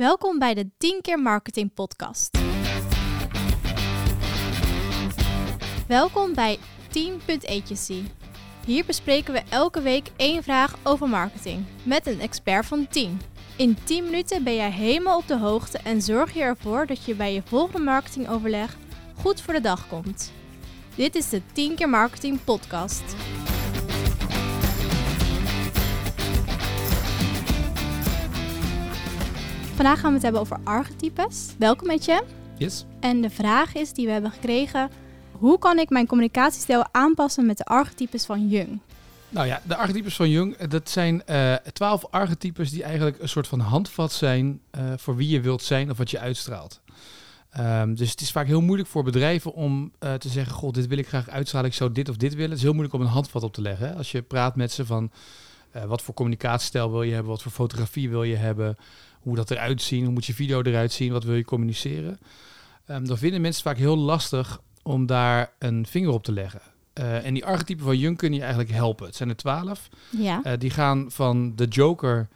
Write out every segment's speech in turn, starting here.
Welkom bij de 10 keer marketing podcast. Welkom bij 10.agency. Hier bespreken we elke week één vraag over marketing met een expert van 10. In 10 minuten ben jij helemaal op de hoogte en zorg je ervoor dat je bij je volgende marketingoverleg goed voor de dag komt. Dit is de 10 keer marketing podcast. Vandaag gaan we het hebben over archetypes. Welkom met je. Yes. En de vraag is die we hebben gekregen: hoe kan ik mijn communicatiestijl aanpassen met de archetypes van Jung? Nou ja, de archetypes van Jung, eh, dat zijn eh, twaalf archetypes die eigenlijk een soort van handvat zijn uh, voor wie je wilt zijn of wat je uitstraalt. Um, dus het is vaak heel moeilijk voor bedrijven om uh, te zeggen, god, dit wil ik graag uitstralen, ik zou dit of dit willen. Het is heel moeilijk om een handvat op te leggen. Hè? Als je praat met ze van, uh, wat voor communicatiestijl wil je hebben, wat voor fotografie wil je hebben, hoe dat eruit zien, hoe moet je video eruit zien, wat wil je communiceren. Um, dan vinden mensen vaak heel lastig om daar een vinger op te leggen. Uh, en die archetypen van Jung kunnen je eigenlijk helpen. Het zijn er twaalf. Ja. Uh, die gaan van de Joker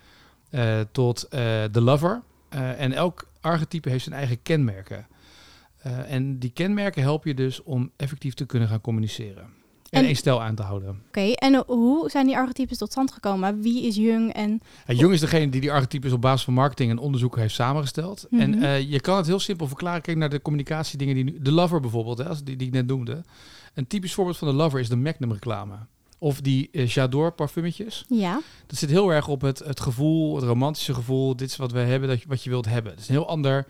uh, tot de Lover. en elk archetype heeft zijn eigen kenmerken. en die kenmerken helpen je dus om effectief te kunnen gaan communiceren. En, en één stijl aan te houden. Oké, okay, en hoe zijn die archetypes tot stand gekomen? Wie is Jung? En... Ja, Jung is degene die die archetypes op basis van marketing en onderzoek heeft samengesteld. Mm -hmm. En uh, je kan het heel simpel verklaren. Kijk naar de communicatiedingen die nu... De Lover bijvoorbeeld, hè, die, die ik net noemde. Een typisch voorbeeld van de Lover is de Magnum reclame. Of die uh, J'adore parfumetjes. Ja. Dat zit heel erg op het, het gevoel, het romantische gevoel. Dit is wat we hebben, dat je, wat je wilt hebben. Het is een heel ander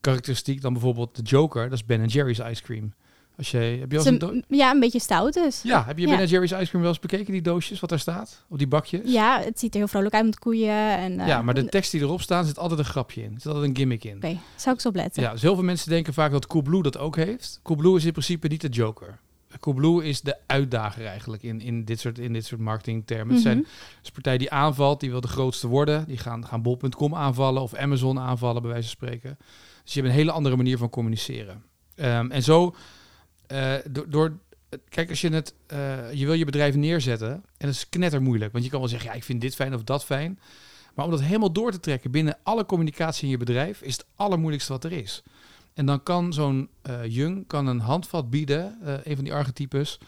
karakteristiek dan bijvoorbeeld de Joker. Dat is Ben Jerry's ice cream. Als je, heb je een, een ja, een beetje stout dus. Ja, heb je ja. Ben Jerry's ice cream wel eens bekeken, die doosjes, wat daar staat? Op die bakjes? Ja, het ziet er heel vrolijk uit met koeien. En, uh, ja, maar de tekst die erop staat, zit altijd een grapje in. Er zit altijd een gimmick in. Oké, okay, zou ik zo opletten. Ja, dus heel veel mensen denken vaak dat Coolblue dat ook heeft. Coolblue is in principe niet de Joker. Coolblue is de uitdager eigenlijk in, in dit soort, in dit soort marketingtermen. Mm -hmm. Het zijn dus partij die aanvalt, die wil de grootste worden. Die gaan, gaan bol.com aanvallen of Amazon aanvallen, bij wijze van spreken. Dus je hebt een hele andere manier van communiceren. Um, en zo... Uh, door, door, kijk, als je het, uh, je wil je bedrijf neerzetten en dat is knetter moeilijk, want je kan wel zeggen, ja, ik vind dit fijn of dat fijn, maar om dat helemaal door te trekken binnen alle communicatie in je bedrijf is het allermoeilijkste wat er is. En dan kan zo'n uh, Jung kan een handvat bieden, een van die archetypes,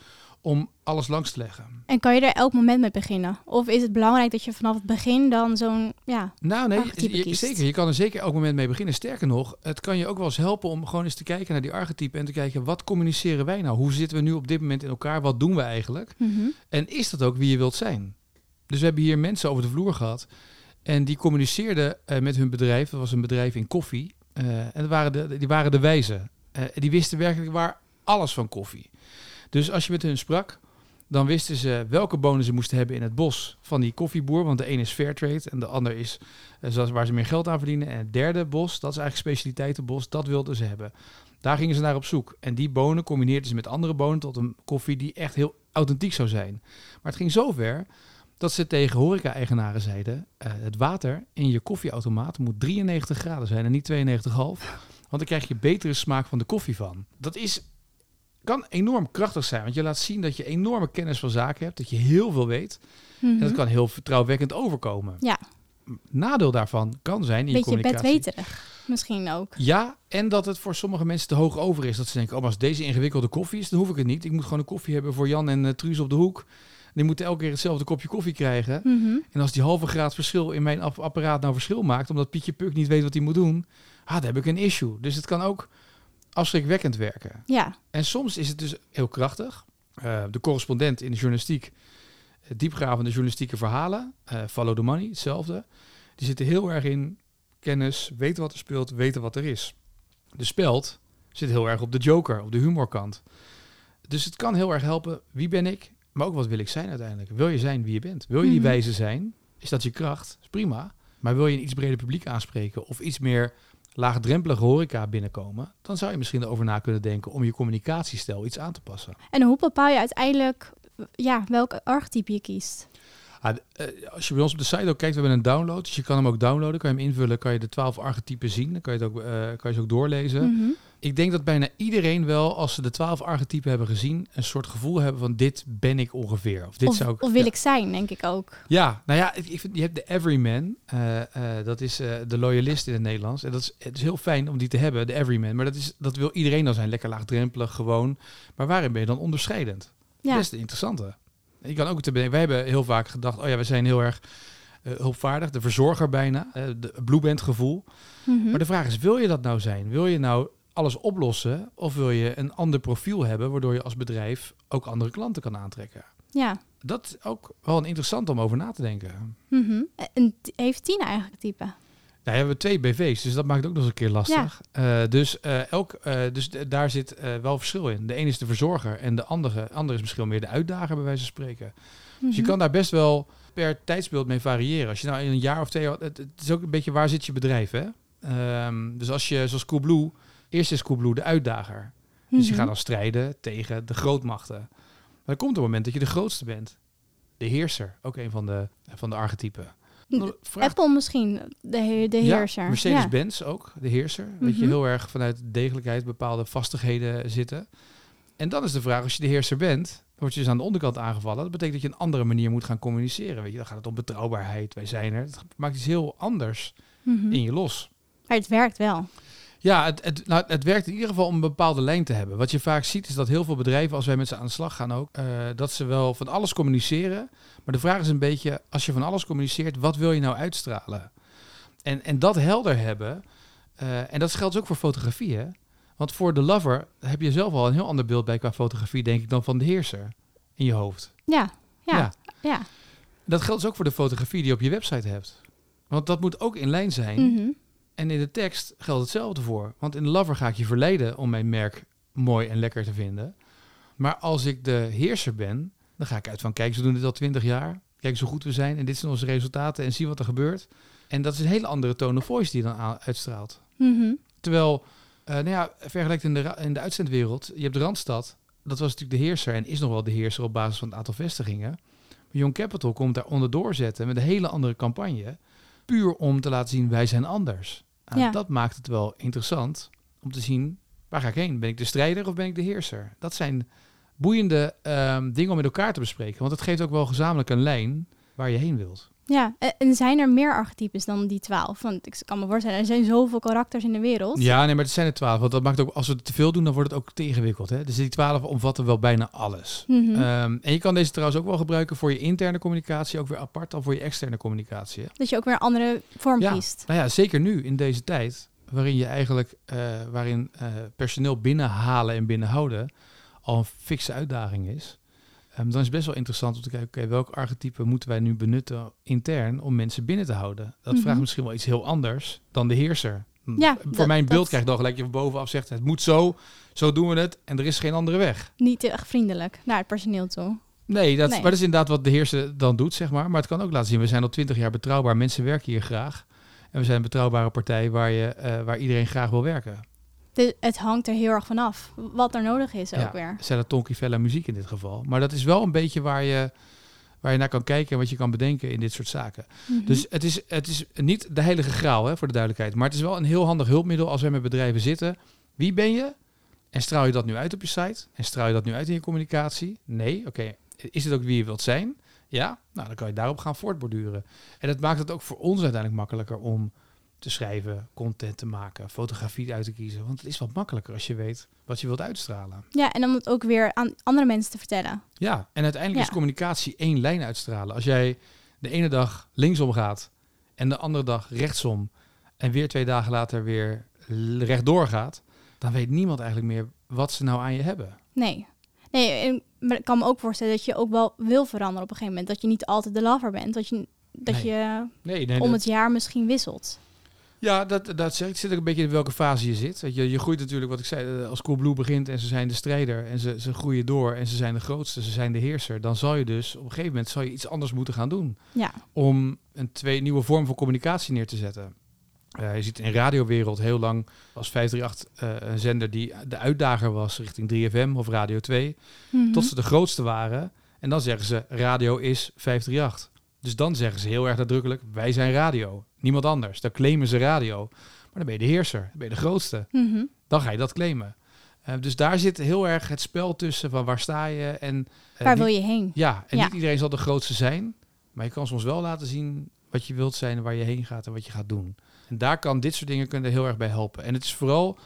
om alles langs te leggen. En kan je er elk moment mee beginnen? Of is het belangrijk dat je vanaf het begin dan zo'n ja, Nou nee, je, zeker. Je kan er zeker elk moment mee beginnen. Sterker nog, het kan je ook wel eens helpen om gewoon eens te kijken naar die archetypen en te kijken wat communiceren wij nou? Hoe zitten we nu op dit moment in elkaar? Wat doen we eigenlijk? Mm -hmm. En is dat ook wie je wilt zijn? Dus we hebben hier mensen over de vloer gehad en die communiceerden uh, met hun bedrijf. Dat was een bedrijf in koffie. Uh, en dat waren de, die waren de wijzen. Uh, die wisten werkelijk waar alles van koffie. Dus als je met hun sprak, dan wisten ze welke bonen ze moesten hebben in het bos van die koffieboer. Want de een is Fairtrade en de ander is uh, waar ze meer geld aan verdienen. En het derde bos, dat is eigenlijk specialiteitenbos, dat wilden ze hebben. Daar gingen ze naar op zoek. En die bonen combineerden ze met andere bonen tot een koffie die echt heel authentiek zou zijn. Maar het ging zover dat ze tegen horeca-eigenaren zeiden... Uh, het water in je koffieautomaat moet 93 graden zijn en niet 92,5. Want dan krijg je betere smaak van de koffie van. Dat is kan enorm krachtig zijn. Want je laat zien dat je enorme kennis van zaken hebt. Dat je heel veel weet. Mm -hmm. En dat kan heel vertrouwwekkend overkomen. Ja. Nadeel daarvan kan zijn in Beetje je communicatie. bedweterig misschien ook. Ja, en dat het voor sommige mensen te hoog over is. Dat ze denken, oh, als deze ingewikkelde koffie is, dan hoef ik het niet. Ik moet gewoon een koffie hebben voor Jan en uh, Truus op de hoek. Die moeten elke keer hetzelfde kopje koffie krijgen. Mm -hmm. En als die halve graad verschil in mijn apparaat nou verschil maakt... omdat Pietje Puk niet weet wat hij moet doen... Ah, dan heb ik een issue. Dus het kan ook afschrikwekkend werken. Ja. En soms is het dus heel krachtig. Uh, de correspondent in de journalistiek, diepgravende journalistieke verhalen, uh, follow the money, hetzelfde. Die zitten heel erg in kennis, weten wat er speelt, weten wat er is. De speld zit heel erg op de joker, op de humorkant. Dus het kan heel erg helpen, wie ben ik, maar ook wat wil ik zijn uiteindelijk. Wil je zijn wie je bent? Wil je die -hmm. wijze zijn? Is dat je kracht? Is prima. Maar wil je een iets breder publiek aanspreken of iets meer laagdrempelige horeca binnenkomen, dan zou je misschien erover na kunnen denken om je communicatiestijl iets aan te passen. En hoe bepaal je uiteindelijk ja, welk archetype je kiest? Ah, als je bij ons op de site ook kijkt, we hebben een download. Dus je kan hem ook downloaden, kan je hem invullen, kan je de twaalf archetypen zien. Dan kan je, het ook, uh, kan je ze ook doorlezen. Mm -hmm. Ik denk dat bijna iedereen wel, als ze de twaalf archetypen hebben gezien, een soort gevoel hebben van dit ben ik ongeveer. Of dit Of, zou ik. of wil ja. ik zijn, denk ik ook. Ja, nou ja, ik vind, je hebt de everyman. eh, eh, dat is eh, de loyalist in het Nederlands. En dat is, het is heel fijn om die te hebben, de everyman. Maar dat, is, dat wil iedereen dan zijn. Lekker laagdrempelig, gewoon. Maar waarin ben je dan onderscheidend? Ja. Dat is de interessante. Je kan ook te bedenken, wij hebben heel vaak gedacht, oh ja, we zijn heel erg hulpvaardig. De verzorger bijna. eh de blueband gevoel. Mhm. Maar de vraag is, wil je dat nou zijn? Wil je nou alles oplossen? Of wil je een ander profiel hebben, waardoor je als bedrijf ook andere klanten kan aantrekken? Ja. Dat is ook wel een interessant om over na te denken. Mhm. En heeft tien eigenlijk type? Nou, we hebben twee BV's, dus dat maakt het ook nog eens een keer lastig. Eh, dus eh, elk, eh, dus daar zit wel verschil in. De een is de verzorger en de andere, andere is misschien wel meer de uitdager, bij wijze van spreken. Dus je Mhm. kan daar best wel per tijdsbeeld mee variëren. Als je nou in een jaar of twee. Het, het is ook een beetje waar zit je bedrijf, hè? Ehm, dus als je, zoals Coolblue... Eerst is Coolblue de uitdager. Dus je Mhm. gaat dan strijden tegen de grootmachten. Maar er komt een moment dat je de grootste bent. De heerser, ook een van de, van de archetypen. Vraag- Apple misschien, de, he- de ja, heerser. Mercedes-Benz ook, de heerser. Weet je, Mhm. heel erg vanuit degelijkheid bepaalde vastigheden zitten. En dan is de vraag, als je de heerser bent, word je dus aan de onderkant aangevallen. Dat betekent dat je een andere manier moet gaan communiceren. Weet je, dan gaat het om betrouwbaarheid. Wij zijn er. Het maakt iets heel anders Ja. Mhm. in je los. Maar het werkt wel. Ja, het, het, nou, het werkt in ieder geval om een bepaalde lijn te hebben. Wat je vaak ziet is dat heel veel bedrijven, als wij met ze aan de slag gaan ook, eh, dat ze wel van alles communiceren. Maar de vraag is een beetje, als je van alles communiceert, wat wil je nou uitstralen? En, en dat helder hebben, eh, en dat geldt dus ook voor fotografie. Hè? Want voor de lover heb je zelf al een heel ander beeld bij qua fotografie, denk ik, dan van de heerser in je hoofd. Ja, ja, Ja. ja. Dat geldt dus ook voor de fotografie die je op je website hebt. Want dat moet ook in lijn zijn. Mhm. En in de tekst geldt hetzelfde voor. Want in de lover ga ik je verleiden om mijn merk mooi en lekker te vinden. Maar als ik de heerser ben, dan ga ik uit van kijk, ze doen dit al twintig jaar. Kijk hoe goed we zijn en dit zijn onze resultaten en zie wat er gebeurt. En dat is een hele andere tone of voice die je dan uitstraalt. Mhm. Terwijl, eh nou ja, vergelijkt in de, in de uitzendwereld, je hebt Randstad, dat was natuurlijk de heerser en is nog wel de heerser op basis van het aantal vestigingen. Maar Young Capital komt daar onderdoor zetten met een hele andere campagne, puur om te laten zien wij zijn anders. Nou, Ja. Dat maakt het wel interessant om te zien waar ga ik heen? Ben ik de strijder of ben ik de heerser? Dat zijn boeiende ehm, dingen om met elkaar te bespreken, want het geeft ook wel gezamenlijk een lijn waar je heen wilt. Ja, e- en zijn er meer archetypes dan die twaalf? Want ik kan me voorstellen, er zijn zoveel karakters in de wereld. Ja, nee, maar het zijn er twaalf. Want dat maakt ook, als we te veel doen, dan wordt het ook te ingewikkeld. Hè? Dus die twaalf omvatten wel bijna alles. Mhm. Ehm, en je kan deze trouwens ook wel gebruiken voor je interne communicatie, ook weer apart dan voor je externe communicatie. Hè? Dat je ook weer een andere vorm Ja. kiest. Nou ja, zeker nu in deze tijd, waarin je eigenlijk eh, waarin eh, personeel binnenhalen en binnenhouden al een fikse uitdaging is. Ehm, dan is het best wel interessant om te kijken, oké, welk archetype moeten wij nu benutten intern om mensen binnen te houden? Dat Mhm. vraagt misschien wel iets heel anders dan de heerser. Ja, Voor dat- mijn beeld dat- krijg je dan gelijk je van bovenaf zegt, het moet zo, zo doen we het en er is geen andere weg. Niet echt vriendelijk naar het personeel toe. Nee, dat, Nee. maar dat is inderdaad wat de heerser dan doet, zeg maar. Maar het kan ook laten zien, we zijn al twintig jaar betrouwbaar, mensen werken hier graag. En we zijn een betrouwbare partij waar, je, eh, waar iedereen graag wil werken. De, het hangt er heel erg vanaf. Wat er nodig is ook weer. Cella Tonky Vella muziek in dit geval. Maar dat is wel een beetje waar je, waar je naar kan kijken en wat je kan bedenken in dit soort zaken. Mhm. Dus het is, het is niet de heilige graal, hè, voor de duidelijkheid. Maar het is wel een heel handig hulpmiddel als wij met bedrijven zitten. Wie ben je? En straal je dat nu uit op je site? En straal je dat nu uit in je communicatie? Nee, oké. Is het ook wie je wilt zijn? Ja, nou dan kan je daarop gaan voortborduren. En dat maakt het ook voor ons uiteindelijk makkelijker om te schrijven, content te maken, fotografie uit te kiezen. Want het is wat makkelijker als je weet wat je wilt uitstralen. Ja, en om het ook weer aan andere mensen te vertellen. Ja, en uiteindelijk Ja. is communicatie één lijn uitstralen. Als jij de ene dag linksom gaat en de andere dag rechtsom en weer twee dagen later weer rechtdoor gaat, dan weet niemand eigenlijk meer wat ze nou aan je hebben. Nee. Nee, maar ik kan me ook voorstellen dat je ook wel wil veranderen op een gegeven moment. Dat je niet altijd de lover bent. Dat je, dat Nee. je Nee, nee, om dat- het jaar misschien wisselt. Ja, dat, dat zeg ik. Zit ook een beetje in welke fase je zit. Weet je, je groeit natuurlijk, wat ik zei, eh, als Coolblue begint en ze zijn de strijder en ze, ze groeien door en ze zijn de grootste, ze zijn de heerser. Dan zal je dus op een gegeven moment zal je iets anders moeten gaan doen. Ja. om een twee nieuwe vorm van communicatie neer te zetten. Eh, je ziet in de radiowereld heel lang als 538 eh, een zender die de uitdager was richting 3FM of Radio 2, Mhm. tot ze de grootste waren. En dan zeggen ze radio is 538. Dus dan zeggen ze heel erg nadrukkelijk wij zijn radio, niemand anders. Dan claimen ze radio. Maar dan ben je de heerser, dan ben je de grootste. Mhm. dan ga je dat claimen. Eh, dus daar zit heel erg het spel tussen van waar sta je en... eh, Waar wil je heen? Ja, en Ja. niet iedereen zal de grootste zijn. Maar je kan soms wel laten zien wat je wilt zijn, waar je heen gaat en wat je gaat doen. En daar kan dit soort dingen kunnen heel erg bij helpen. En het is vooral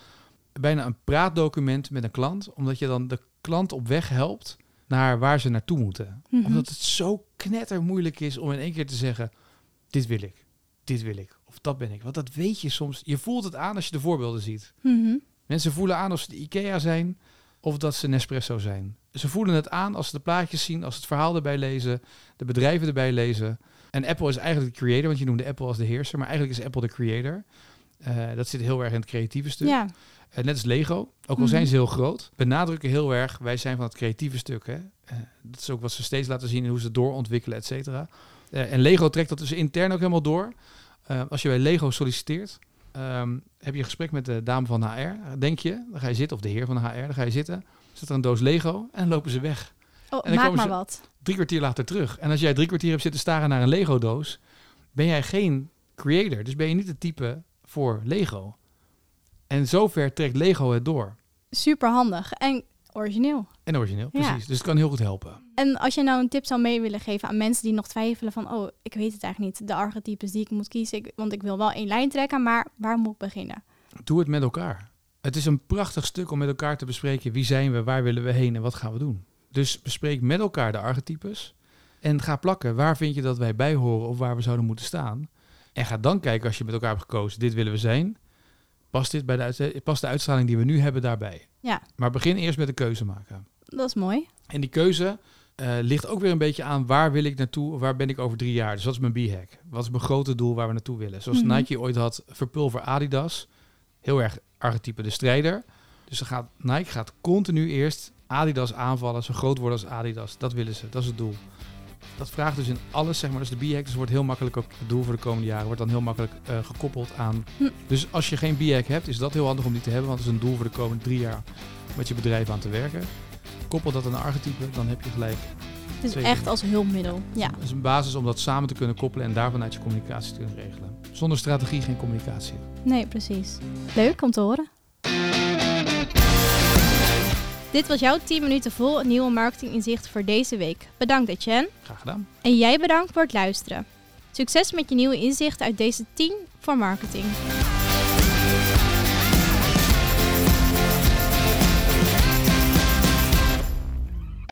bijna een praatdocument met een klant, omdat je dan de klant op weg helpt naar waar ze naartoe moeten. Mhm. Omdat het zo knetter moeilijk is om in één keer te zeggen: dit wil ik, dit wil ik, of dat ben ik. Want dat weet je soms. Je voelt het aan als je de voorbeelden ziet. Mhm. Mensen voelen aan of ze de IKEA zijn of dat ze Nespresso zijn. Ze voelen het aan als ze de plaatjes zien, als ze het verhaal erbij lezen, de bedrijven erbij lezen. En Apple is eigenlijk de creator, want je noemde Apple als de heerser, maar eigenlijk is Apple de creator. Eh, dat zit heel erg in het creatieve stuk. Ja, Eh, net als Lego, ook al Mhm. zijn ze heel groot, benadrukken heel erg, wij zijn van het creatieve stuk. Hè? Eh, dat is ook wat ze steeds laten zien en hoe ze doorontwikkelen, et cetera. Eh, en Lego trekt dat dus intern ook helemaal door. Eh, als je bij Lego solliciteert, ehm, heb je een gesprek met de dame van HR. Denk je, dan ga je zitten, of de heer van de HR, dan ga je zitten. Zit er een doos Lego en lopen ze weg. oh, dan maak maar wat. Drie kwartier later terug. En als jij drie kwartier hebt zitten staren naar een Lego-doos, ben jij geen creator. Dus ben je niet het type voor Lego. En zover trekt Lego het door. Super handig en origineel. En origineel, Ja. precies. Dus het kan heel goed helpen. En als je nou een tip zou mee willen geven aan mensen die nog twijfelen van... oh, ik weet het eigenlijk niet, de archetypes die ik moet kiezen... Ik, want ik wil wel één lijn trekken, maar waar moet ik beginnen? Doe het met elkaar. Het is een prachtig stuk om met elkaar te bespreken wie zijn we, waar willen we heen en wat gaan we doen. Dus bespreek met elkaar de archetypes en ga plakken waar vind je dat wij bij horen of waar we zouden moeten staan. En ga dan kijken als je met elkaar hebt gekozen, dit willen we zijn. Past, dit bij de, uit- past de uitstraling die we nu hebben daarbij? Ja. Maar begin eerst met de keuze maken. Dat is mooi. En die keuze eh, ligt ook weer een beetje aan waar wil ik naartoe, waar ben ik over drie jaar. Dus wat is mijn B-hack? Wat is mijn grote doel waar we naartoe willen? Zoals Mhm. Nike ooit had, verpulver Adidas. Heel erg archetype de strijder. Dus dan gaat, Nike gaat continu eerst Adidas aanvallen, zo groot worden als Adidas. Dat willen ze, dat is het doel. Dat vraagt dus in alles, zeg maar, dus de B-hack dus wordt heel makkelijk ook het doel voor de komende jaren, wordt dan heel makkelijk eh, gekoppeld aan. Hm. Dus als je geen B-hack hebt, is dat heel handig om die te hebben, want het is een doel voor de komende drie jaar met je bedrijf aan te werken. Koppel dat aan een archetype, dan heb je gelijk Het is echt als hulpmiddel. Ja, dat is een basis om dat samen te kunnen koppelen en daarvan uit je communicatie te kunnen regelen. Zonder strategie geen communicatie. nee, precies. Leuk om te horen. Dit was jouw 10 minuten vol nieuwe marketinginzicht voor deze week. Bedankt Etienne. Graag gedaan. En jij bedankt voor het luisteren. Succes met je nieuwe inzichten uit deze 10 voor marketing.